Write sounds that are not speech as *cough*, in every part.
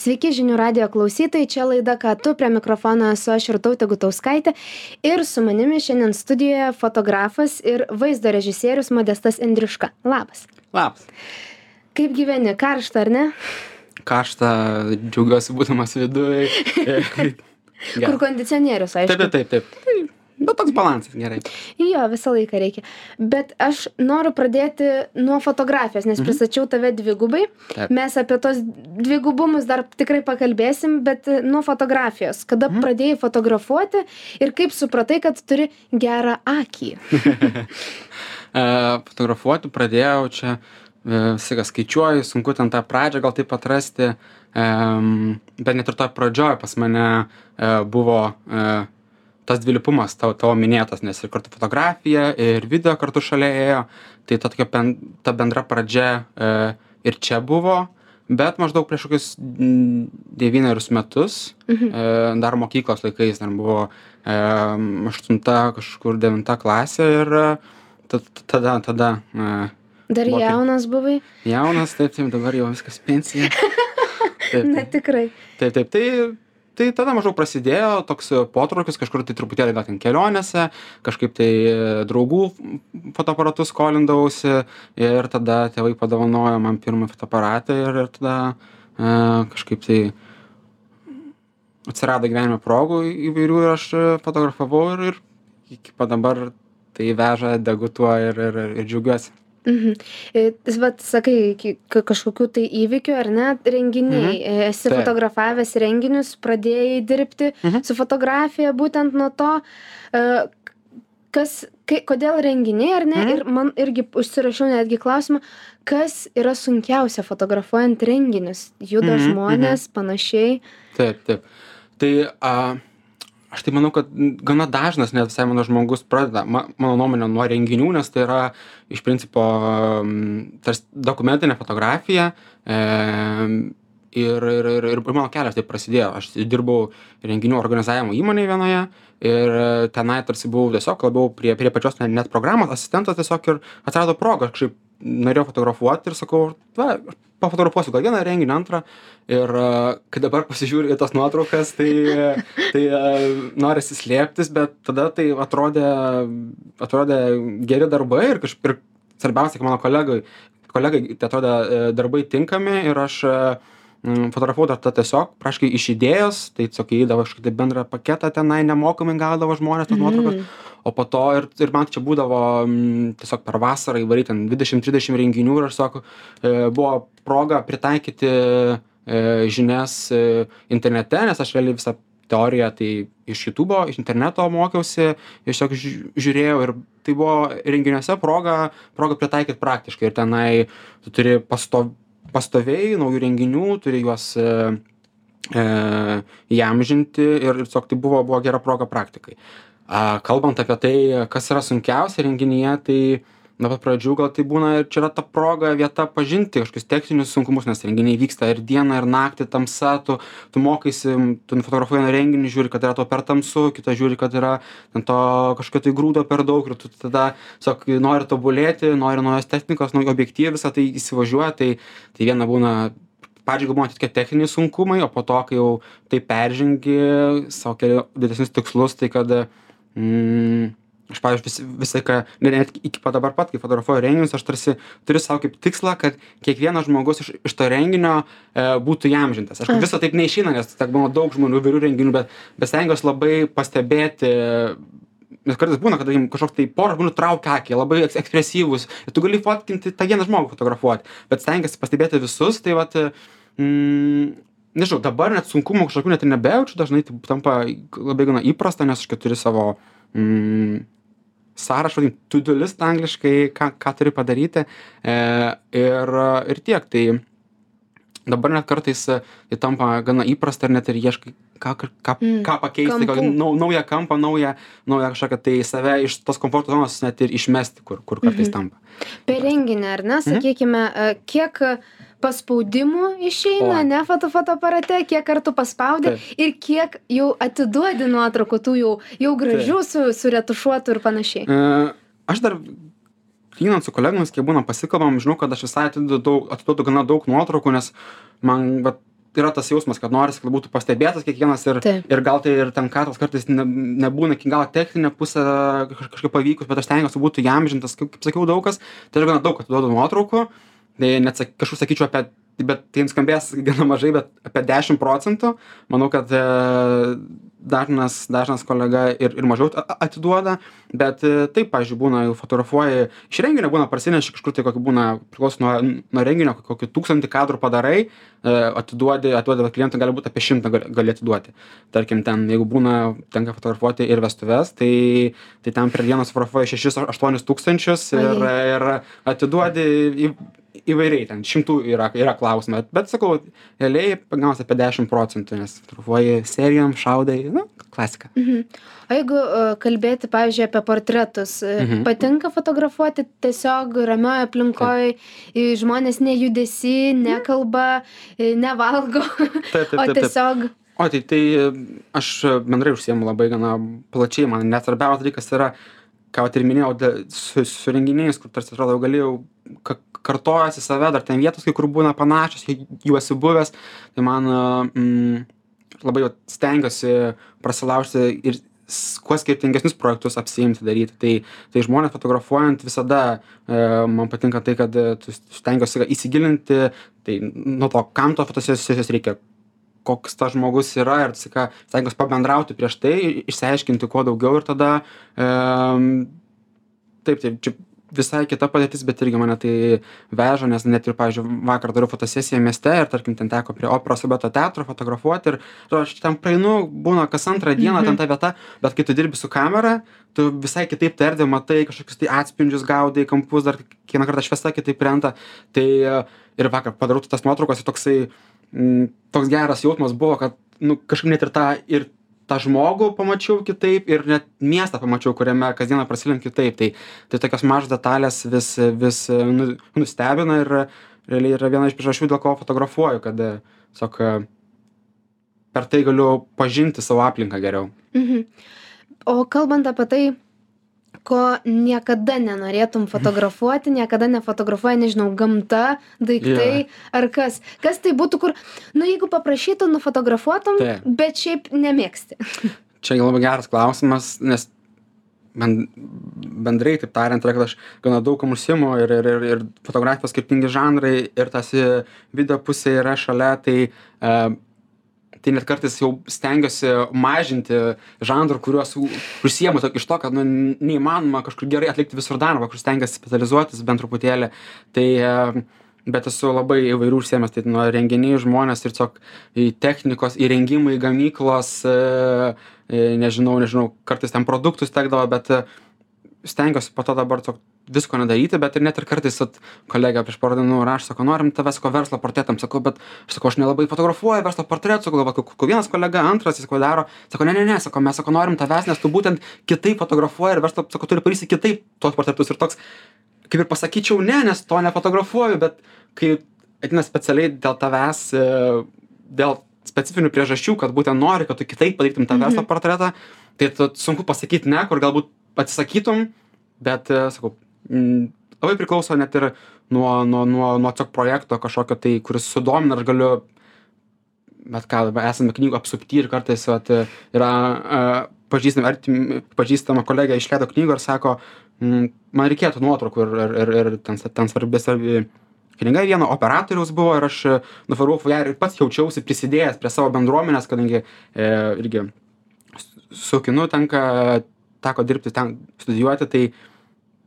Sveiki žinių radio klausytojai, čia laida Ką tu, prie mikrofono esu aš ir tautė Gutauskaitė ir su manimi šiandien studijoje fotografas ir vaizdo režisierius Modestas Indriška. Labas. Labas. Kaip gyveni, karšta ar ne? Karšta, džiaugiuosi būdamas viduje. *laughs* Kur kondicionierius, aišku. Taip, taip, taip. taip. Bet toks balansas gerai. Jo, visą laiką reikia. Bet aš noriu pradėti nuo fotografijos, nes mhm. pristačiau tave dvigubai. Taip. Mes apie tos dvigubumus dar tikrai pakalbėsim, bet nuo fotografijos. Kada mhm. pradėjai fotografuoti ir kaip supratai, kad turi gerą akį? *laughs* E, fotografuoti pradėjau čia, e, visą ką skaičiuoju, sunku ten tą pradžią gal taip atrasti, bet net ir to pradžioje pas mane e, buvo tas dvilypumas tavo tavo minėtas nes ir kartu fotografija ir video kartu šalia ėjo tai ta tokia pen ta bendra pradžia e, ir čia buvo bet maždaug prieš kokius devynerius metus mhm. e, dar mokyklos laikais dar buvo e, aštunta kažkur devinta klasė ir tada tada Dar jaunas buvai? Jaunas, taip, taip, dabar jau viskas pensija. *laughs* Taip, Na tikrai. Taip, taip, tai tai tada maždaug prasidėjo toks potraukis kažkur tai truputėlį gal ten kelionėse kažkaip tai draugų fotoaparatus skolindavausi ir tada tėvai padovanojo man pirmą fotoaparatą ir ir tada e, kažkaip tai atsirado gyvenime progų įvairių ir aš fotografavau ir ir iki pat dabar tai veža degu tuo ir ir ir džiaugiuosi Mhm. E, vat sakai, kažkokių tai įvykių ar ne, renginiai. Mhm. Esi Taip. fotografavęs renginius, pradėjai dirbti mhm. su fotografija būtent nuo to, kas, kai, kodėl renginiai ar ne. Mhm. Ir man irgi užsirašiau netgi klausimą, kas yra sunkiausia fotografuojant renginius. Juda mhm. žmonės, mhm. panašiai. Taip, taip. Tai a, aš tai manau kad gana dažnas net visai mano žmogus pradeda ma mano nuomone nuo renginių nes tai yra iš principo tarsi dokumentinė fotografija e, ir ir ir ir mano kelias taip prasidėjo. Aš dirbau renginių organizavimo įmonėj vienoje ir tenai tarsi buvau tiesiog labiau prie prie pačios net programos asistentas tiesiog ir atsirado proga kažkaip norėjau fotografuot ir sakau va pafotografuosiu gal vieną renginį antrą. Ir kai dabar *laughs* pasižiūriu į tas nuotraukas tai tai norisi slėptis bet tada tai atrodė atrodė geri darbai ir kažkaip svarbiausia kad mano kolegai kolegai tai atrodė darbai tinkami ir aš fotografavau dar tą tiesiog praktiškai iš idėjos tai tiesiog įeidavo kažkokį tai bendrą paketą tenai nemokamai gaudavo žmonės tas nuotraukas o po to ir ir man čia būdavo tiesiog per vasarą įvairiai ten dvidešim trisdešim renginių ir aš tiesiog buvo proga pritaikyti e, žinias e, internete nes aš realiai visą teoriją tai iš jutubo iš interneto mokiausi tiesiog žiūrėjau ir tai buvo renginiuose proga proga pritaikyt praktiškai. Ir tenai tu turi pasto pastoviai naujų renginių turi juos e, e, įamžinti ir tiesiog tai buvo buvo gera proga praktikai. A kalbant apie tai kas yra sunkiausia renginyje tai nuo pat pradžių gal tai būna ir čia yra ta proga vieta pažinti kažkokius techninius sunkumus nes renginiai vyksta ir dieną ir naktį tamsa tu tu mokaisi tu nufotografuoji vieną renginį žiūri kad yra tau per tamsu kitą žiūri kad yra ten to kažkokio tai grūdo per daug ir tu tada tiesiog nori tobulėti nori naujos technikos naujų objektyvų visa tai įsivažiuoja tai tai viena būna pradžioj gal būna tokie techniniai sunkumai o po to kai jau tai peržengi sau keli didesnius tikslus tai kad mm, aš pavyzdžiui vis visą laiką net iki pat dabar pat kai fotografuoju renginius aš tarsi turiu sau kaip tikslą kad kiekvienas žmogus iš iš to renginio e, būtų įamžintas. Aišku viso taip neišeina nes tiek būna daug žmonių įvairių renginių bet bet stengiuos labai pastebėti nes kartais būna kad kažkoks tai pora žmonių traukia akį labai ekspresyvūs ir tu gali fotkinti tą vieną žmogų fotografuot bet stengiesi pastebėti visus tai vat mm, nežinau dabar net sunkumų kažkokių net ir nebejaučiu dažnai tai tampa labai gana įprasta nes aš turiu savo mm, sąrašą to do list angliškai ką ką turi padaryti e, ir ir tiek tai dabar net kartais tai tampa gana įprasta ir net ir ieškai ką ką mm, ką pakeisti kokį nau naują kampą naują naują kažkokią tai save iš tos komforto zonos net ir išmesti kur kur kartais mhm. tampa per renginį ar ne mhm. sakykime kiek paspaudimų išeina ane foto fotoaparate kiek kartų paspaudi ir kiek jau atiduodi nuotraukų tų jau jau gražių su suretušuotų ir panašiai. E, aš dar lyginant su kolegomis kiek būna pasikalbam žinau kad aš visai atiduodu gana daug nuotraukų nes man vat yra tas jausmas kad norisi kad būtų pastebėtas kiekvienas ir Taip. ir gal tai ir ten kadras kartais ne, nebūna iki galo techninė pusė kaž- kažkaip pavykus bet aš stengiuosi būtų įamžintas kaip, kaip sakiau daug kas tai aš gana daug atiduodu nuotraukų tai net sak- kažkur sakyčiau apie bet tai nuskambės *laughs* gana mažai bet apie dešim procentų. Manau kad e, dažnas dažnas kolega ir ir mažiau atiduoda bet e, taip pavyzdžiui būna jau fotografuoji iš renginio būna parsineši kažkur tai kokį būna priklauso nuo nuo renginio kokį tūkstantį kadrų padarai e, atiduodi atiduodi vat klientui gali būt apie šimtą gali gali atiduoti. Tarkim ten jeigu būna tenka fotografuoti ir vestuves tai tai ten per dieną sufotografuoji šešis aštuonis tūkstančius ir ir atiduodi į įvairiai ten šimtų yra yra klausimų bet sakau realiai gaunasi apie dešim procentų nes fotografuoji serijom šaudai nu klasika Mhm. O jeigu uh, kalbėti, pavyzdžiui, apie portretus, mhm. Mhm. patinka fotografuoti tiesiog ramioje aplinkoje, žmonės nejudesi, nekalba, e, nevalgo, taip taip *laughs* o taip taip tiesiog... o tai tai aš bendrai užsiimu labai gana plačiai man net svarbiausias dalykas yra ką ir minėjau su su renginiais kur tarsi atrodo jau gali jau ka kartojasi save dar ten vietos kai kur būna panašios jau esi buvęs tai man mm, labai vat stengiuosi prasilaužti ir kuo skirtingesnius projektus apsiimti daryti. Tai tai žmones fotografuojant visada e man patinka tai kad e, stengiuosi įsigilinti tai nuo to kam tos fotosesijos reikia koks tas žmogus yra ir visą laiką stengiuos pabendrauti prieš tai išsiaiškinti kuo daugiau ir tada em taip tai čia visai kita padėtis bet irgi mane tai veža nes net ir pavyzdžiui vakar dariau fotosesiją mieste ir tarkim ten teko prie operos baleto teatro fotografuoti ir atrodo aš ten praeinu būna kas antrą dieną ten ta vieta bet kai tu dirbi su kamera tu visai kitaip tą erdvę matai kažkokius tai atspindžius gaudai kampus dar kiekvieną kartą šviesa kitaip krenta. Tai ir vakar padarau tas nuotraukas ir toksai mm, toks geras jausmas buvo kad nu kažkaip net ir tą ir tą žmogų pamačiau kitaip ir net miestą pamačiau kuriame kasdieną prasilenkiu kitaip tai tai tokios mažos detalės vis vis nu nustebina ir realiai yra viena iš priežasčių dėl ko fotografuoju kad tiesiog per tai galiu pažinti savo aplinką geriau Mhm. O kalbant apie tai, ko niekada nenorėtum fotografuoti, *laughs* niekada nefotografuoji, nežinau, gamta, daiktai ar kas. Kas tai būtų, kur, nu jeigu paprašytų, nufotografuotum, Taip. bet šiaip nemėgsti. *laughs* čia labai geras klausimas nes ben bendrai taip tariant yra kad aš gana daug kuom užsiimu ir ir ir ir fotografijos skirtingi žanrai ir tas video pusė yra šalia tai e tai net kartais jau stengiuosi mažinti žanrų kuriuos užsiimu tik iš to kad nu neįmanoma kažkur gerai atlikti visur darbą kur stengiuosi specializuotis bent truputėlį. Tai bet esu labai įvairių užsiėmęs tai nuo renginiai žmonės ir tiesiog į technikos įrengimai gamyklos e e nežinau nežinau kartais ten produktus tekdavo bet e stengiuosi po to dabar tiesiog visko nedaryti bet ir net ir kartais vat kolegė prieš porą dienų rašo sako norim tavęs sakau verslo portretam sakau bet aš sakau aš nelabai fotografuoju verslo portretų sakau va sakau vienas kolega antras jis sakau daro sako ne ne ne sako mes sako norim tavęs nes tu būtent kitaip fotografuoji ir verslo sako turi padarysi kitaip tuos portretus ir toks kaip ir pasakyčiau ne nes to nefotografuoju bet kai ateina specialiai dėl tavęs e dėl specifinių priežasčių kad būtent nori kad tu kitaip padarytum tą verslo portretą tai tu sunku pasakyt ne kur galbūt atsisakytum bet e sakau labai priklauso net ir nuo nuo nuo nuo tiesiog projekto kažkokio tai kuris sudomina. Aš galiu bet ką esame knygų apsupty ir kartais vat yra a pažįstami artimi pažįstama kolegė išleido knygą ir sako mm man reikėtų nuotraukų ir ir ir ir ten ten svarbi svarbi knyga. Vieno operatoriaus buvo ir aš nufotografavau ją ir pats jaučiausi prisidėjęs prie savo bendruomenės kadangi e irgi su kinu tenka teko dirbti ten studijuoti tai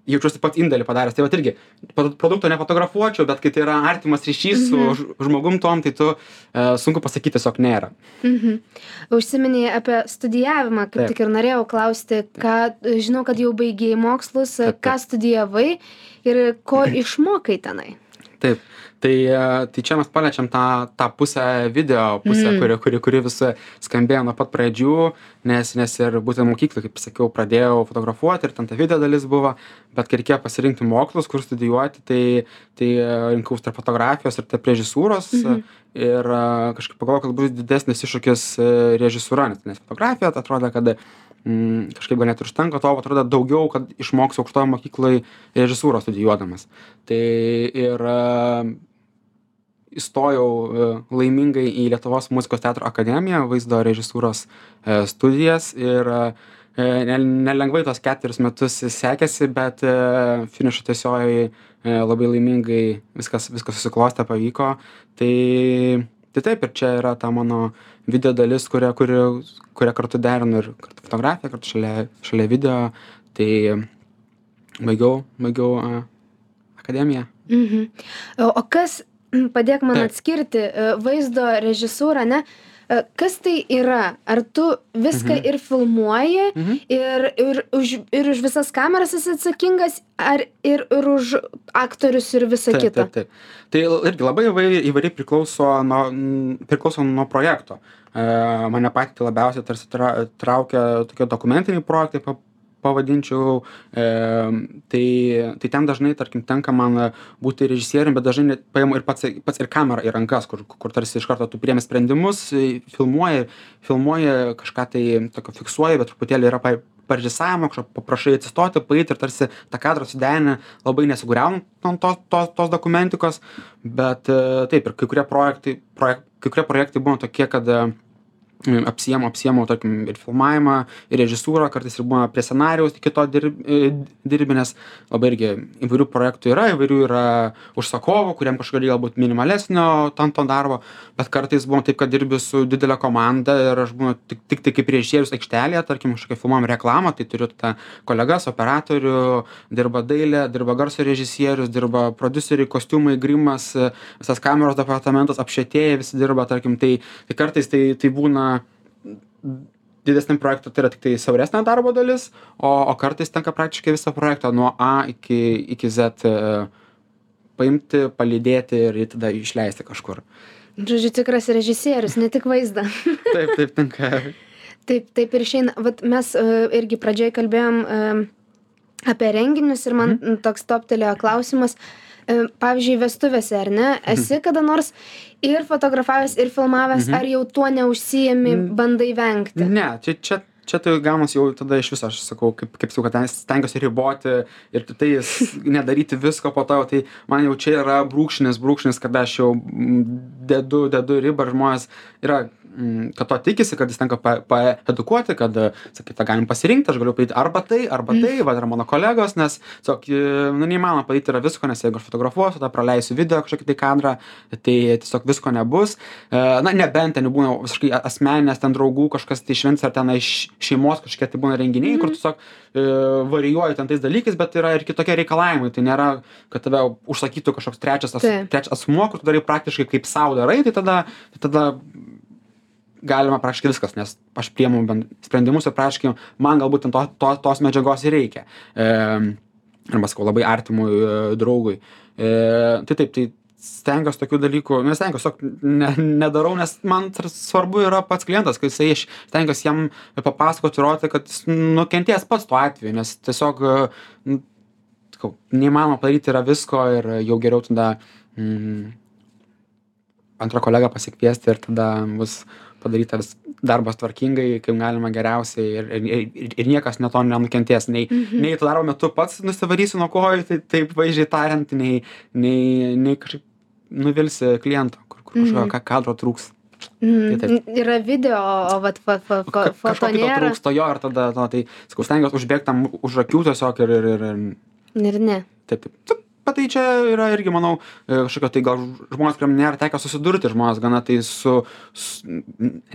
jaučiuosi pats indėlį padaręs tai vat irgi pro produkto nefotografuočiau bet kai tai yra artimas ryšys su ž žmogum tuom tai tu e sunku pasakyt tiesiog nėra Mhm. Užsiminei apie studijavimą, kaip Taip. tik ir norėjau klausti, ką, žinau, kad jau baigėjai mokslus, Taip, taip. ką studijavai ir ko *clears throat* išmokai tenai. Taip tai e tai čia mes paliečiam tą tą pusę video pusę Mm. kuri kuri kuri vis skambėjo nuo pat pradžių nes nes ir būtent mokykloj kaip sakiau pradėjau fotografuoti ir ten ta video dalis buvo bet kai reikėjo pasirinkti mokslus kur studijuoti tai tai rinkausi tarp fotografijos ir tarp režisūros Mhm. ir a kažkaip pagalvojau kad bus didesnis iššūkis e režisūra nes nes fotografija tai atrodė kad mm kažkaip gal net ir užtenka to atrodė daugiau kad išmoksiu aukštojoj mokykloj režisūrą studijuodamas tai ir a įstojau e, laimingai į Lietuvos muzikos teatro akademiją, vaizdo režisūros e, studijas ir nelengvai tos keturis metus sekėsi, bet finišo tiesioji labai laimingai viskas, viskas susiklostė, pavyko. Tai, tai taip, ir čia yra ta mano video dalis, kurią, kurią, kurią kartu derinu ir kartu fotografiją, kartu šalia, šalia video. Tai baigiau, baigiau akademiją. Mhm. O kas, *clears throat* padėk man atskirti e, vaizdo režisūrą, ne? Kas tai yra? Ar tu viską mhm. ir filmuoji, mhm. ir, ir, už, ir už visas kameras esi atsakingas, ar ir, ir už aktorius ir visą taip, kitą? Taip, taip. Tai irgi labai įvairiai priklauso nuo, priklauso nuo projekto. E, mane patį labiausiai tarsi traukia tokie dokumentiniai projektai, pavadinčiau e, tai tai ten dažnai tarkim tenka man būti režisierium bet dažnai net paimu ir pats pats ir kamerą į rankas kur kur tarsi iš karto tu priemi sprendimus filmuoji filmuoji kažką tai tokio fiksuoji bet truputėlį yra pa parežisavimo paprašai atsistoti paeit ir tarsi tą kadrą suderini labai nesugriaunant to to tos dokumentikos bet e, taip ir kai kurie projektai projek kai kurie projektai būna tokie kad apsiemu apsiemu tarkim ir filmavimą ir režisūrą kartais ir būna prie scenarijaus iki to dirb e, dirbi nes labai irgi įvairių projektų yra įvairių yra užsakovų kuriem kažkokio reikia galbūt minimalesnio ten to darbo bet kartais būna taip kad dirbi su didele komanda ir aš būnu tik tiktai kaip režisierius aikštelėje tarkim kažkokią filmuojam reklamą tai turiu tada kolegas operatorių dirba dailė dirba garso režisierius dirba prodiuseriai kostiumai grimas visas kameros departamentas apšvietėjai visi dirba tarkim tai tai kartais tai tai būna didesniam projektui tai yra tiktai siauresnė darbo dalis, o, o kartais tenka praktiškai visą projektą nuo A iki, iki Z e, paimti, palydėti ir tada išleisti kažkur. Žodžiu, tikras režisierius, ne tik vaizdą. *laughs* taip, taip, tenka. Taip, taip ir išeina. Vat mes uh, irgi pradžioje kalbėjom uh, apie renginius ir man mhm. toks toptelėjo klausimas. Uh, pavyzdžiui vestuvėse ar ne mhm. esi kada nors ir fotografavęs ir filmavęs mhm. ar jau tuo neužsiimi bandai vengti ne čia čia čia tai gaunas jau tada iš viso aš sakau kaip kaip sakau kad ten stengiuosi riboti ir tiktais *laughs* nedaryti visko po to tai man jau čia yra brūkšnis brūkšnis kada aš jau dedu dedu ribą ir žmonės yra kad to tikisi, kad jis tenka paedukuoti, kad, sakyt, galim pasirinkti, aš galiu padaryti arba tai, arba tai, mm. va, yra mano kolegos, nes, tiesiog, nu, neįmanoma padaryti yra visko, nes jeigu aš fotografuosiu, tada praleisiu video kažkokį tai kadrą, tai tiesiog visko nebus. E, na, nebent ten būna visiškai asmeninės, ten draugų kažkas tai švents ar ten iš šeimos kažkokie tai būna renginiai, mm. kur tiesiog e, varijuoju ten tais dalykais, bet yra ir kitokie reikalavimai. Tai nėra, kad tave užsakytų kažkoks trečias, as, trečias asmuo, kur tu darai praktiškai kaip savo darai, tai tada, tai tada galima praktiškai viskas, nes aš priemu sprendimus ir praktiškai man galbūt to, to, tos medžiagos ir reikia. E, arba sakau, labai artimui e, draugui. E, tai taip, tai stengiuosi tokių dalykų, nestengiuosi, tiesiog ne, nedarau, nes man svarbu yra pats klientas, kai jisai stengiuosi jam papasakoti, įrodyti, kad jis nukentės pats tuo atveju, nes tiesiog, nu, neįmanoma padaryti yra visko ir jau geriau tada mm, antrą kolegą pasikviesti ir tada bus padarytas darbas tvarkingai, kaip galima geriausiai ir, ir, ir, ir niekas nuo to nenukentės. Nei, mhm. nei to darbo metu pats nusivarysi nuo kojų, tai taip vaizdžiai tariant, nei, nei, nei kažkaip nuvilsi klientą, kur, kur kažkokio mhm. kadro trūks. Mm, tai taip. yra video, o vat, fa, fa, fa, Ka, foto nėra. Trūksta jo ir tada, no, tai, sakau, stengiuosi užbėgti tam už akių tiesiog ir... Ir, ir, ir ne. Taip, taip bet tai čia yra irgi manau e, kažkokio tai gal žmonės kuriem nėra tekę susidurti žmonės gana tai su, su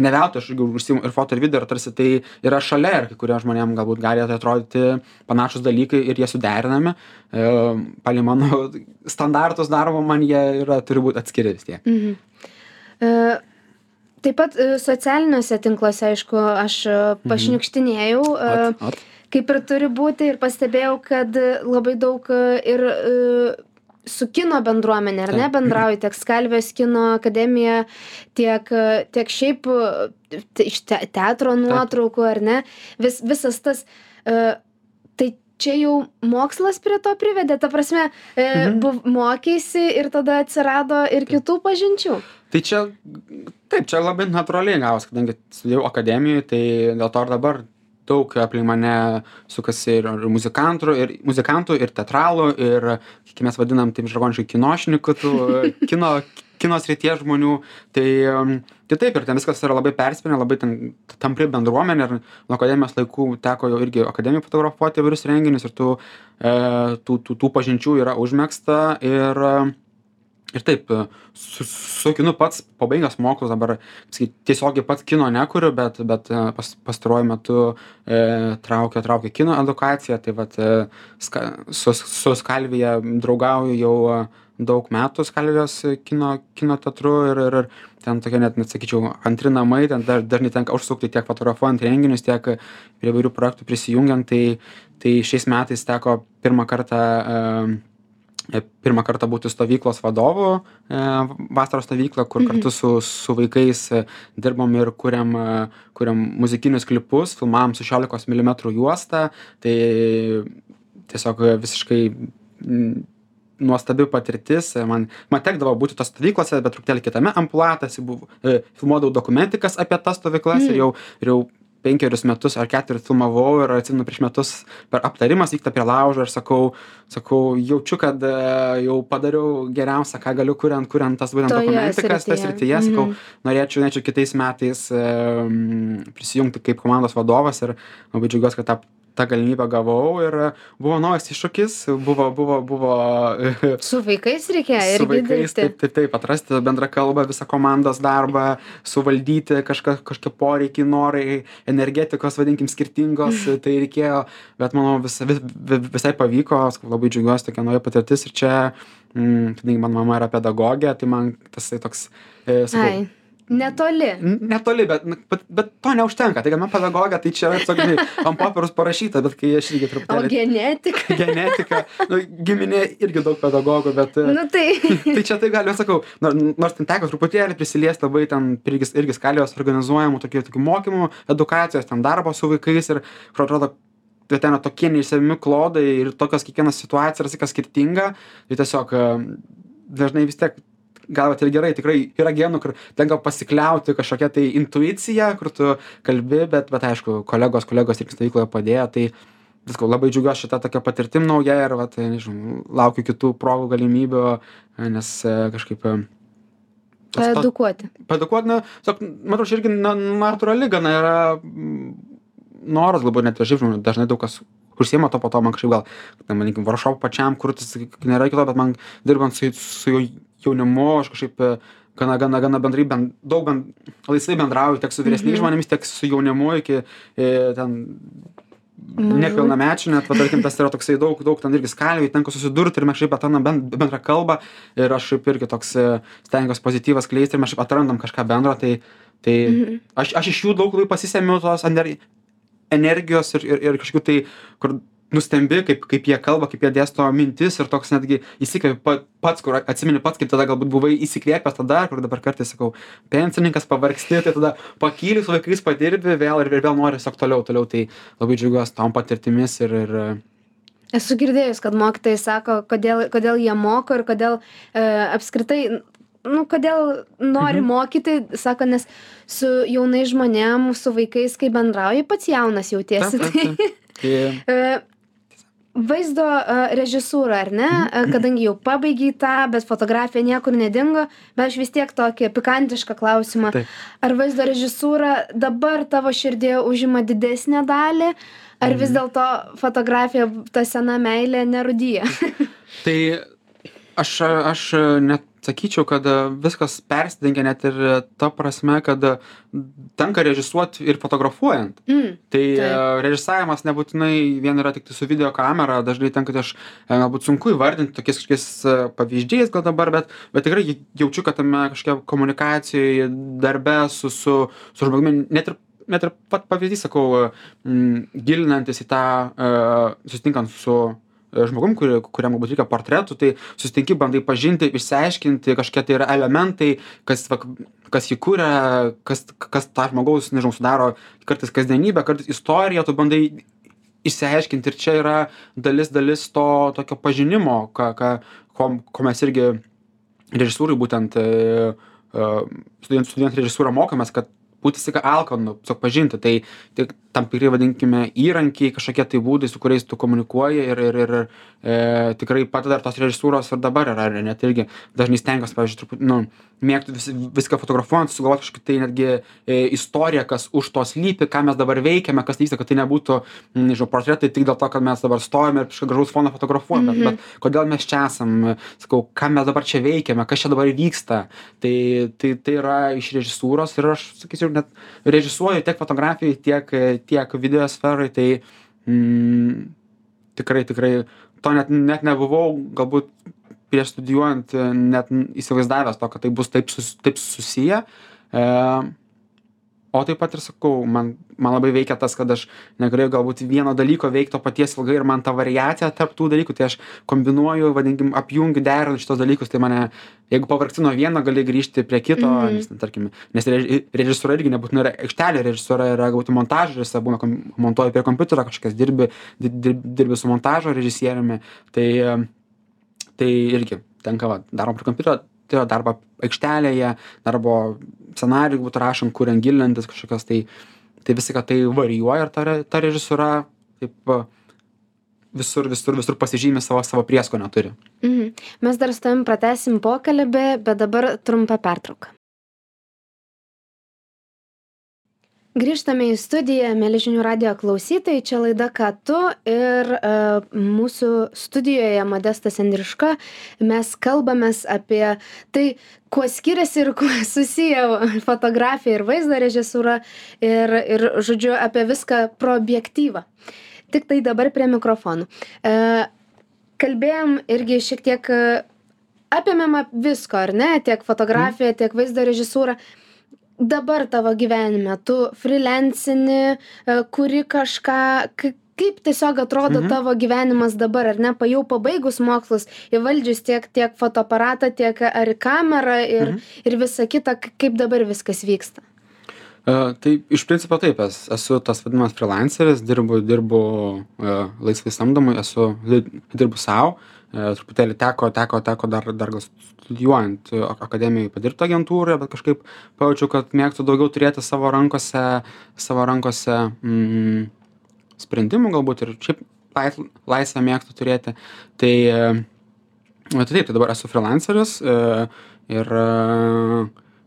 ne veltui aš užsiimu ir foto ir video ir tarsi tai yra šalia ir kai kuriem žmonėm galbūt gali tai atrodyti panašūs dalykai ir jie suderinami e, palei mano standartus darbo man jie yra turi būt atskiri vis tiek mhm. e, taip pat e, socialiniuose tinkluose aišku aš mhm. pašniukštinėjau mhm. at, at kaip ir turi būti ir pastebėjau kad labai daug ir e, su kino bendruomene ar ne bendrauji tiek skalvijos kino akademija tiek tiek šiaip iš te teatro nuotraukų ar ne vis visas tas e, tai čia jau mokslas prie to privedė ta prasme e, mhm. buv mokeisi ir tada atsirado ir kitų pažinčių. Tai čia taip čia labai natūraliai gavos kadangi studijavau akademijoj tai dėl to ir dabar daug aplink mane sukasi ir ir muzikantų ir muzikantų ir teatralų ir kaip mes vadinam taip žargoniškai kinošnikų tų *laughs* kino kino srities žmonių. Tai tai taip ir ten viskas yra labai persipynę labai ten tampri bendruomenė ir nuo akademijos laikų teko jau irgi akademijoj fotografuoti įvairius renginius ir tų e, tų tų tų pažinčių yra užmegzta ir ir taip su su kinu pats pabaigęs mokslus dabar sakyt tiesiogiai pats kino nekuriu bet bet pas pastaruoju metu e traukia traukia kino edukacija tai vat e ska su su skalvija draugauju jau daug metų skalvijos kino kino teatru ir ir ir ten tokie net net sakyčiau antri namai ten dar dažnai tenka užsukti tiek fotografuojant renginius tiek prie įvairių projektų prisijungiant tai tai šiais metais teko pirmą kartą e E, pirmą kartą būti stovyklos vadovu e, vasaros stovyklą kur kartu su su vaikais e, dirbom ir kuriam kuriam muzikinius klipus filmavom su šešiolikos milimetrų juosta tai tiesiog visiškai nuostabi patirtis. Man man tekdavo būti tose stovyklose bet truputėlį kitame buvo filmuodavau dokumentikas apie tas stovyklas ir jau ir jau penkerius metus ar keturis filmavau ir atsimenu prieš metus per aptarimas vyksta prie laužo ir sakau sakau jaučiu kad e, jau padariau geriausia ką galiu kuriant kuriant tas būtent dokumentikas toj srityje sakau Mhm. norėčiau norėčiau kitais metais prisijungti kaip komandos vadovas ir labai džiaugiuosi kad tą tą galimybę gavau ir buvo naujas iššūkis buvo buvo buvo *laughs* Su vaikais reikia su irgi vaikais taip taip taip atrasti bendrą kalbą visą komandos darbą suvaldyti kažką kažkokie poreikiai norai energetikos vadinkim skirtingos *laughs* tai reikėjo bet manau visa vi vi visai pavyko labai džiaugiuosi tokia nauja patirtis ir čia mm kadangi mano mama yra pedagogė tai man tasai toks e sakau Ai, netoli. Netoli, bet, nu, bet, bet to neužtenka. Tai man pedagogė, tai čia tiesiog ant popieriaus parašyta, bet kai aš irgi O truputėlį genetika. *laughs* genetika, nu, giminė irgi daug pedagogų, bet... e, Nu tai. *laughs* tai čia tai galiu sakau nor nors ten teko truputėlį prisiliest labai ten irgi irgi skalijos organizuojamų tokių tokių mokymų edukacijos ten darbo su vaikais ir kur atrodo tai ten tokie neišsemiami klodai ir tokios kiekviena situacija yra skirtinga tai tiesiog e, dažnai vis tiek gal vat ir gerai tikrai yra genų kur tenka pasikliauti kažkokia tai intuicija kur tu kalbi bet bet aišku kolegos kolegos irgi stovykloje padėjo tai sakau labai džiaugiuos šita tokia patirtim nauja ir vat nežinau laukiu kitų progų galimybių nes e, kažkaip e, tas to Edukuoti. paedukuot na tiesiog matau čia irgi na natūrali gana yra mm, noras galbūt net ir šiaip žmonių dažnai daug kas užsiima tuo po to man kažkaip gal ten manykim vorkšopų pačiam kurtis nėra iki to bet man dirbant su su jau- jaunimu aš kažkaip e, gana gana gana bendrai ben daug ben laisvai bendrauju tiek su vyresniais žmonėmis tiek su jaunimu iki e, ten nepilnamečių net va tarkim tas yra toksai daug daug ten irgi skalvijų tenka susidurt ir mes šiaip atrandam ben bendrą kalbą ir aš šiaip irgi toks e, stengiuos pozityvą skleist ir mes šiaip atrandam kažką bendro tai tai aš aš iš jų daug labai pasisemiu tos ener energijos ir ir ir kažkokių tai kur nustembi kaip kaip jie kalba kaip jie dėsto mintis ir toks netgi įsikvepi pa pats kur atsimeni pats kaip tada galbūt buvai įsikvėpęs tada kur dabar kartais sakau pensininkas pavargsti tai tada pakyli su vaikais padirbi vėl ir vėl nori tiesiog toliau toliau tai labai džiaugiuos tom patirtimis ir ir Esu girdėjus, kad mokytojai sako, kodėl, kodėl jie moko ir kodėl e, apskritai, nu, kodėl nori Mhm. mokyti, sako, nes su jaunais žmonėm, su vaikais, kai bendrauji, pats jaunas jautiesi. Taip, taip. *laughs* tai E, vaizdo e, režisūra, ar ne? E, Kadangi jau pabaigiai tą, bet fotografija niekur nedingo, bet aš vis tiek tokį pikantišką klausimą. Ar vaizdo režisūra dabar tavo širdėje užima didesnę dalį, ar vis dėlto fotografija, ta sena meilė, nerudyja? tai aš aš net sakyčiau kad viskas persidengia net ir ta prasme kad tenka režisuot ir fotografuojant mm. tai e, režisavimas nebūtinai vien yra tiktai su video kamera dažnai tenka tai aš e, galbūt sunku įvardinti tokiais kažkokiais e, pavyzdžiais gal dabar bet bet tikrai jaučiu kad tame kažkokia komunikacijoj darbe su su su žmogumi net ir net ir pat pavyzdys sakau m gilinantis į tą e, susitinkant su e, žmogum kuri kuriam galbūt reikia portretų tai susitinki bandai pažinti išsiaiškinti kažkokie tai yra elementai kas va kas jį kuria kas kas tą žmogaus nežinau sudaro kartais kasdienybę kartais istoriją tu bandai išsiaiškinti ir čia yra dalis dalis to tokio pažinimo ką ką ko ko mes irgi režisūrai būtent e, e, studijuojant studijuojant režisūrą mokomės kad būti visą laiką alkanu tiesiog pažinti. Tai tik tam tikri vadinkime įrankiai kažkokie tai būdai su kuriais tu komunikuoji ir ir ir e, tikrai padeda ir tos režisūros ir dabar yra ir net irgi dažnai stengiuosi pavyzdžiui truputį nu mėgstu vis, viską fotografuojant sugalvoti kažkokį tai netgi e, istoriją kas už to slypi ką mes dabar veikiame kas vyksta kad tai nebūtų nežinau portretai tik dėl to kad mes dabar stovime ir kažkokį gražaus foną fotografuojam bet bet kodėl mes čia esam sakau ką mes dabar čia veikiame kas čia dabar vyksta tai tai tai yra iš režisūros ir aš sakyčiau net režisuoju tiek fotografijoj tiek tiek video sferoj tai mm, tikrai tikrai to net net nebuvau galbūt prieš studijuojant net įsivaizdavęs to kad tai bus taip sus taip susiję. E, o taip pat ir sakau man man labai veikia tas kad aš negalėjau galbūt vieno dalyko veikt to paties ilgai ir man ta variacija tarp tų dalykų tai aš kombinuoju vadinkim apjungiu derinu šituos dalykus tai mane jeigu pavargsti nuo vieno gali grįžti prie kito nes ten tarkim nes reži režisūra irgi nebūtinai yra aikštelė režisūra yra galbūt montažuose būna kom montuoji prie kompiuterio kažkokias dirbi di dir dirbi su montažo režisieriumi tai tai irgi tenka va darom prie kompiuterio tai yra darbą aikštelėje darbo scenarijų galbūt rašant kuriant gilinantis kažkokias tai tai visi kad tai varijuoja ir ta ta režisūra taip visur visur visur pasižymi savo savo prieskonio turi. Mhm. Mes dar su tavim pratęsim pokalbį bet dabar trumpa pertrauka grįžtame į studiją mieli žinių radijo klausytojai čia laida ką tu? Ir e, mūsų studijoje modestas andriuška mes kalbamės apie tai kuo skiriasi ir kuo *laughs* susiję fotografija ir vaizdo režisūra ir ir žodžiu apie viską pro objektyvą tiktai dabar prie mikrofonų. E, kalbėjom irgi šiek tiek apėmėm visko ar ne? Tiek fotografiją tiek vaizdo režisūrą dabar tavo gyvenime tu frilensini e, kuri kažką kai kaip tiesiog atrodo Mhm. tavo gyvenimas dabar ar ne jau pabaigus mokslus įvaldžius tiek tiek fotoaparatą tiek ar kamerą ir Mhm. ir visa kita kaip dabar viskas vyksta E, tai iš principo taip es esu tas vadinamas frilanceris dirbu dirbu e, laisvai samdomai esu dirbu sau e, truputėlį teko teko teko dar dar gal studijuojant akademijoj padirbt agentūroje bet kažkaip pajaučiau kad mėgstu daugiau turėti savo rankose savo rankose mm sprendimų galbūt ir šiaip lais laisvę mėgstu turėti. Tai tai taip tai dabar esu frilanceris e, ir e,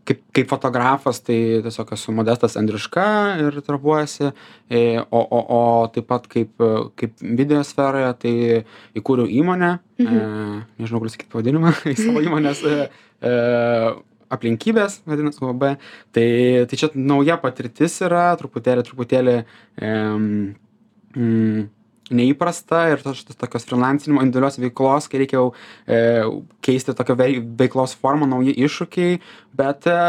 kaip kaip fotografas tai tiesiog esu modestas andriuška ir darbuojuosi e o o o taip pat kaip kaip video sferoje tai įkūriau įmonę e nežinau galiu sakyt pavadinimą *laughs* savo įmonės e e aplinkybės vadinas uab tai tai čia nauja patirtis yra truputėlį truputėlį em mm neįprasta ir tos tokios frilansinimo individualios veiklos kai reikia jau e keisti tokią vei veiklos formą nauji iššūkiai bet e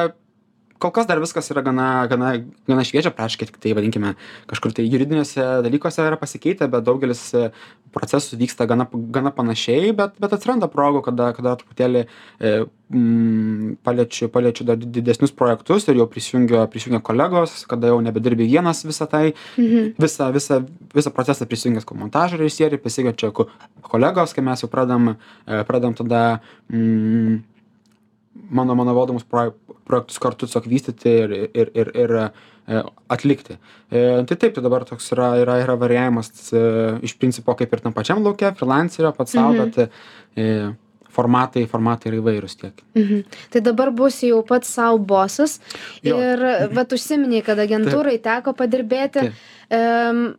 kol kas dar viskas yra gana gana gana šviežia praktiškai tiktai vadinkime kažkur tai juridiniuose dalykuose yra pasikeitę bet daugelis procesų vyksta gana gana panašiai bet bet atsiranda progų kada kada truputėlį e mm paliečiu paliečiu dar didesnius projektus ir jau prisijungia prisijungia kolegos kada jau nebedirbi vienas visą tai visą visą visą procesą prisijungia sakau montažo režisieriai pasikviečia ko kolegos kai mes jau pradedam e pradedam tada mm mano mano valdomus proj projektus kartu tiesiog vystyti ir ir ir ir e atlikti. E tai taip tai dabar toks yra yra yra varijavimas e iš principo kaip ir tam pačiam lauke frilancerio pats sau bet e formatai formatai yra įvairūs tiek. Mhm. Tai dabar būsi jau pats sau bosas Jo. ir vat užsiminei kad agentūrai teko padirbėti. Taip. em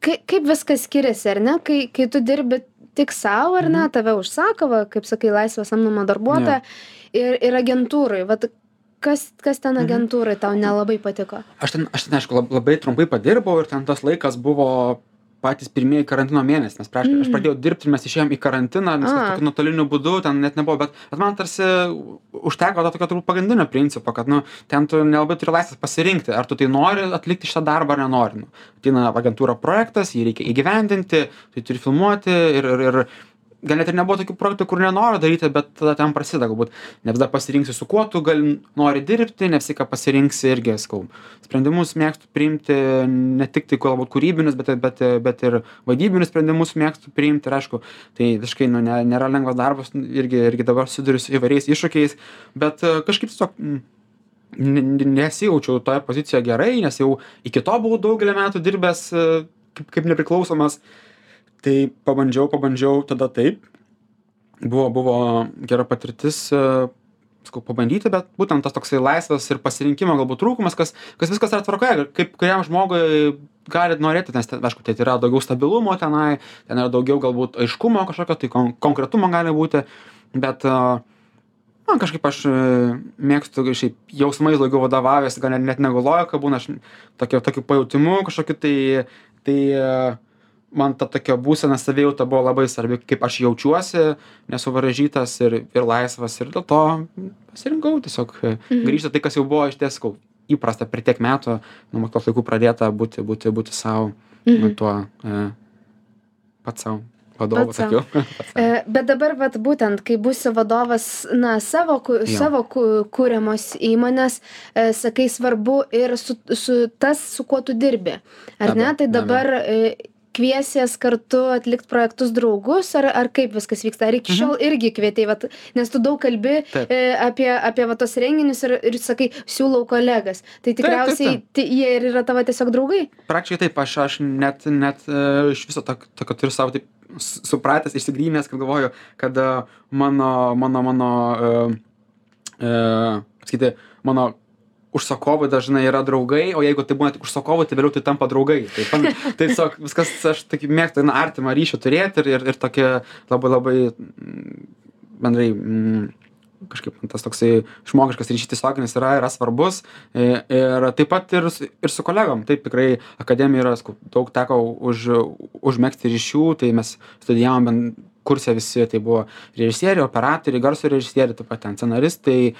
kai kaip viskas skiriasi ar ne? Kai kai tu dirbi tik sau ar ne tave užsako va kaip sakai laisva samdoma darbuotoja ir ir agentūroj vat kas kas ten agentūroj tau nelabai patiko? Aš ten aš ten aišku lab labai trumpai padirbau ir ten tas laikas buvo patys pirmieji karantino mėnesiai nes praktiškai aš pradėjau dirbt ir mes išėjom į karantiną viskas tokiu nuotoliniu būdu ten net nebuvo bet bet man tarsi užteko to tokio turbūt pagrindinio principo kad nu ten tu nelabai turi laisvės pasirinkti ar tu tai nori atlikti šitą darbą ar nenori nu. Ateina agentūra projektas jį reikia įgyvendinti tai turi filmuoti ir ir ir gal net ir nebuvo tokių projektų kur nenoriu daryti bet tada ten prasideda galbūt ne visada pasirinksi su kuo tu gal nori dirbti ne visą laiką pasirinksi irgi sakau sprendimus mėgstu priimti ne tik tai galbūt kūrybinius bet bet bet ir vadybinius sprendimus mėgstu priimti ir aišku tai visiškai nu ne nėra lengvas darbas irgi irgi dabar susiduriu su įvairiais iššūkiais bet kažkaip tiesiog mm nesijaučiau toje pozicijoje gerai, nes jau iki to buvau daugelį metų dirbęs e, kaip, kaip nepriklausomas. Tai pabandžiau, pabandžiau tada taip. Buvo, buvo gera patirtis, e, sakau, pabandyti, bet būtent tas toksai laisvas ir pasirinkimo galbūt trūkumas, kas, kas viskas yra tvarkoje, kaip kuriam žmogui gali norėti, nes, aišku, tai yra daugiau stabilumo tenai, ten yra daugiau galbūt aiškumo kažkokio, tai kon konkretumo gali būti, bet uh, man kažkaip aš e, mėgstu šiaip jausmais daugiau vadovavęs gal net negu logika būna aš tokiu tokiu pajautimu kažkokiu tai tai man ta tokia būsena savijauta buvo labai svarbi kaip aš jaučiuosi nesuvaržytas ir ir laisvas ir dėl to pasirinkau tiesiog e, Mhm. grįžti tai kas jau buvo išties sakau įprasta per tiek metų nuo mokyklos laikų pradėta būti būti būti sau Mhm. tuo e, pats sau vadovu sakiau. *laughs* E, Bet dabar, vat, būtent, kai būsi vadovas, na, savo, ku- savo ku- kūriamos įmonės, e, sakai, svarbu ir su, su tas, su kuo tu dirbi. Ar Be ne? Tai be dabar e, kviesies kartu atlikti projektus draugus, ar, ar kaip viskas vyksta? Ar iki šiol irgi kvietei, vat, nes tu daug kalbi Mhm. E, apie, apie va, tos renginius ir, ir sakai, siūlau kolegas. Tai tikriausiai jie ir yra tavo tiesiog draugai. praktiškai taip aš aš net net e, iš viso tok tokio turiu sau taip supratęs išsigrynęs kad galvoju kad e, mano mano mano e e sakyti mano užsakovai dažnai yra draugai o jeigu tai būna tik užsakovai tai vėliau tai tampa draugai. Tai pan *laughs* tai tiesiog viskas aš tokį mėgstu na artimą ryšį turėt ir ir ir tokį labai labai mm, bendrai mm, kažkaip tas toksai žmogiškas ryšys tiesioginis yra yra svarbus. I ir taip pat ir su ir su kolegom. Taip tikrai akademijoj yra daug teko už užmegzti ryšių tai mes studijavom ben kurse visi tai buvo režisieriai operatoriai garso režisieriai taip pat ten scenaristai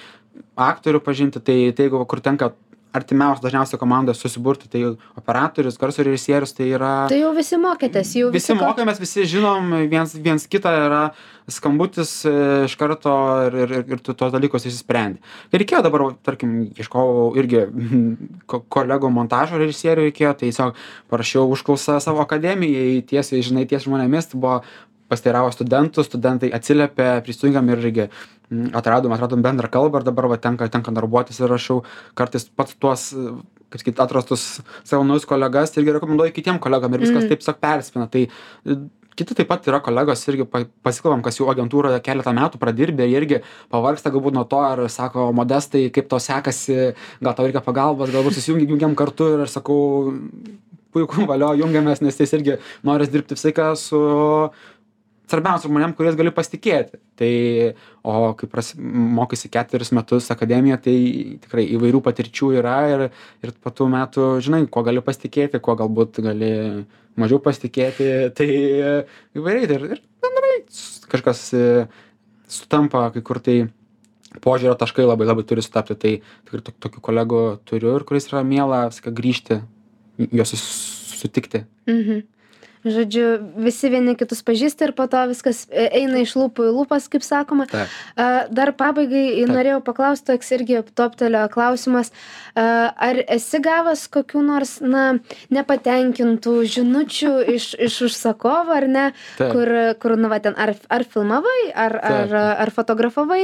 aktorių pažinti tai tai jeigu kur tenka artimiausia dažniausiai komanda susiburti tai operatorius garso režisierius tai yra Tai jau visi mokėtės, jau visi ko- mokėmės visi žinom viens viens kitą yra skambutis e, iš karto ir ir ir ir tu tuos dalykus išsisprendi. Ir reikėjo dabar tarkim ieškojau irgi *laughs* ko kolegų montažo režisierių reikėjo tai tiesiog parašiau užklausą savo akademijai tiesiai žinai ties žmonėmis tai buvo pasiteiravo studentų studentai atsiliepė prisijungėm ir irgi mm, atradom atradom bendrą kalbą ir dabar va tenka tenka darbuotis ir rašau kartais pats tuos kaip sakyt atrastus savo naujus kolegas irgi rekomenduoju kitiem kolegom ir viskas Mhm. taip tiesiog persipina tai e, kiti taip pat yra kolegos irgi pa pasikalbam kas jau agentūroje keletą metų pradirbę jie irgi pavargsta galbūt nuo to ir sako modestai kaip tau sekasi gal tau reikia pagalbos galbūt susijungi jungiam kartu ir aš sakau puiku valio jungiamės nes jis irgi noris dirbti visą laiką su svarbiausia žmonėm kuriais gali pasitikėti. Tai o kai prasi mokaisi ketverius metus akademijoj tai tikrai įvairių patirčių yra ir ir po tų metų žinai kuo gali pasitikėti kuo galbūt gali mažiau pasitikėti. *laughs* Tai įvairiai ir ir bendrai kažkas e, sutampa kai kur tai požiūrio taškai labai labai turi sutapti. Tai tikrai tok tokių kolegų turiu ir kuriais yra miela visą laiką grįžti juos sus sutikti. Mhm. Žodžiu, visi vieni kitus pažįsta ir po to viskas e, eina iš lūpų į lūpas, kaip sakoma. taip Dar pabaigai Taip. norėjau paklausti, toks irgi toptelio klausimas, ar esi gavęs kokių nors, na, nepatenkintų žinučių iš, iš užsakovo, ar ne, Taip. kur, kur, na, va, ten, ar, ar filmavai, ar, ar, Taip. ar fotografavai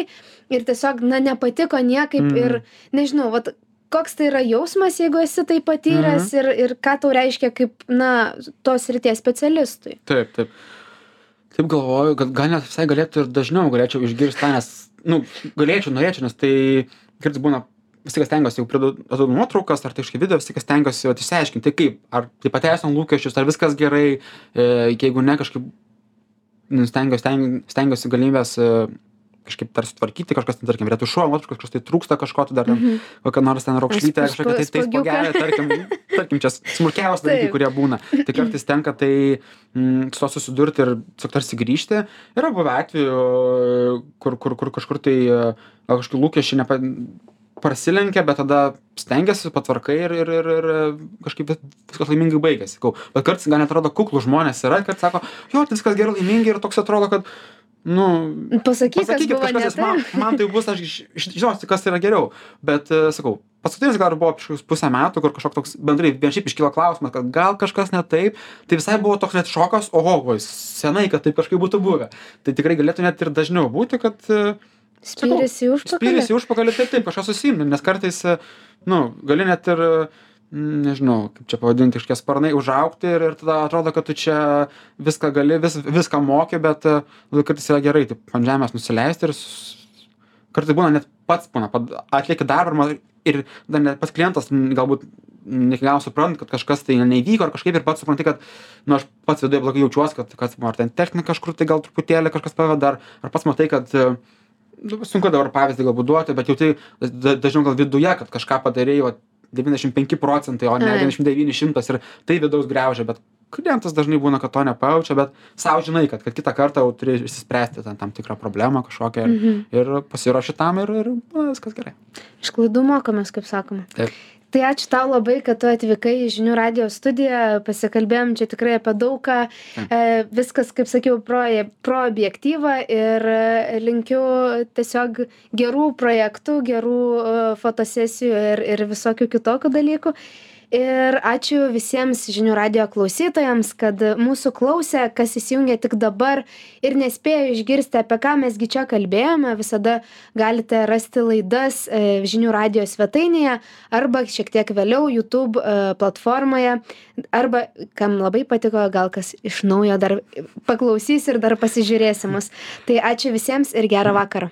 ir tiesiog, na, nepatiko niekaip Mhm. ir, nežinau, va, koks tai yra jausmas, jeigu esi tai patyręs Mhm. ir, ir ką tau reiškia kaip, na, tos ryties specialistui. Taip, taip. Taip galvoju, kad gal net visai galėtų ir dažniau galėčiau išgirsti tą, nes, nu, galėčiau, norėčiau, nes tai kartais būna, vis tik stengiuosi, jau pridedu nuotraukas ar tai kažkaip video, vis tik stengiuosi išsiaiškinti, tai kaip, ar tai pateisino lūkesčius, ar viskas gerai, e, jeigu ne, kažkaip nu, stengiuosi, stengiuosi, stengiuosi galimybės e, kažkaip tarsi tvarkyti, kažkas, ten, tarkim, retušuoja nuotraukas, kažkas tai trūksta kažko, tai dar ten Mhm. kokia nors ten raukšlytė, kažkokia tai, tai spuogiuką. spogelė, tarkim, *laughs* tarkim, čia smulkiausi dalykai, kurie būna. Tai *clears throat* kartais tenka tai mm, su to susidurti ir tiesiog tarsi grįžti. Yra buvę atvejų, kur, kur, kur kažkur tai gal kažkokie lūkesčiai nepa, prasilenkia, bet tada stengiasi, patvarkai ir, ir, ir, ir kažkaip vis- viskas laimingai baigėsi. Bet kartais gal net atrodo kuklų žmonės yra, kad sako, jo, tai viskas gerai laimingai ir toks atrodo, kad, nu, Pasakyk, pasakykit kažkas, ne nes man, man tai bus, aš žinosiu, kas yra geriau. Bet e, sakau, paskutinis gal buvo prieš pusę metų, kur kažkoks toks bendrai, vien šiaip iškyla klausimas, kad gal kažkas ne taip, tai visai buvo toks net šokas, oho, oi, senai, kad taip kažkaip būtų buvę. Tai tikrai galėtų net ir dažniau būti, kad e, Spyris į užpakalį. Spyris į užpakalį, taip, taip, kažkas susimė, nes kartais, nu, gali net ir, mm, nežinau, kaip čia pavadinti, kažkiek sparnai užaukti ir, ir tada atrodo, kad tu čia viską gali, vis, viską moki, bet uh, kartais yra gerai, taip, ant žemės nusileisti ir kartais būna net pats būna, atlieki darbą ir dar net pats klientas galbūt ne iki galo supranta, kad kažkas tai neįvyko ar kažkaip ir pats supranti, kad, nu, aš pats viduje blogai jaučiuosi, kad, kad ar ten technika kažkur tai gal truputėlį kažkas paveda, ar, ar pats matai, kad nu, sunku dabar pavyzdį galbūt duoti, bet jau tai dažniau gal viduje, kad kažką padarėjai, 95 procentai, o ne 99 šimtas ir tai vidaus greužia, bet klientas dažnai būna, kad to nepajaučia, bet savo žinai, kad, kad kitą kartą jau turi išsispręsti ten tam tikrą problemą kažkokią ir, mhm. ir pasiruoši tam ir, ir na, viskas gerai. Iš klaidų mokomės, kaip sakoma. Taip tai ačiū tau labai kad tu atvykai į žinių radijo studiją. Pasikalbėjom čia tikrai apie daug ką e, viskas kaip sakiau pro pro objektyvą ir e, linkiu tiesiog gerų projektų gerų e, fotosesijų ir ir visokių kitokių dalykų ir ačiū visiems žinių radijo klausytojams kad mūsų klausė kas įsijungė tik dabar ir nespėjo išgirsti apie ką mes gi čia kalbėjome visada galite rasti laidas e, žinių radijo svetainėje arba šiek tiek vėliau youtube e, platformoje. Arba kam labai patiko gal kas iš naujo dar paklausys ir dar pasižiūrės į mus tai ačiū visiems ir gero vakaro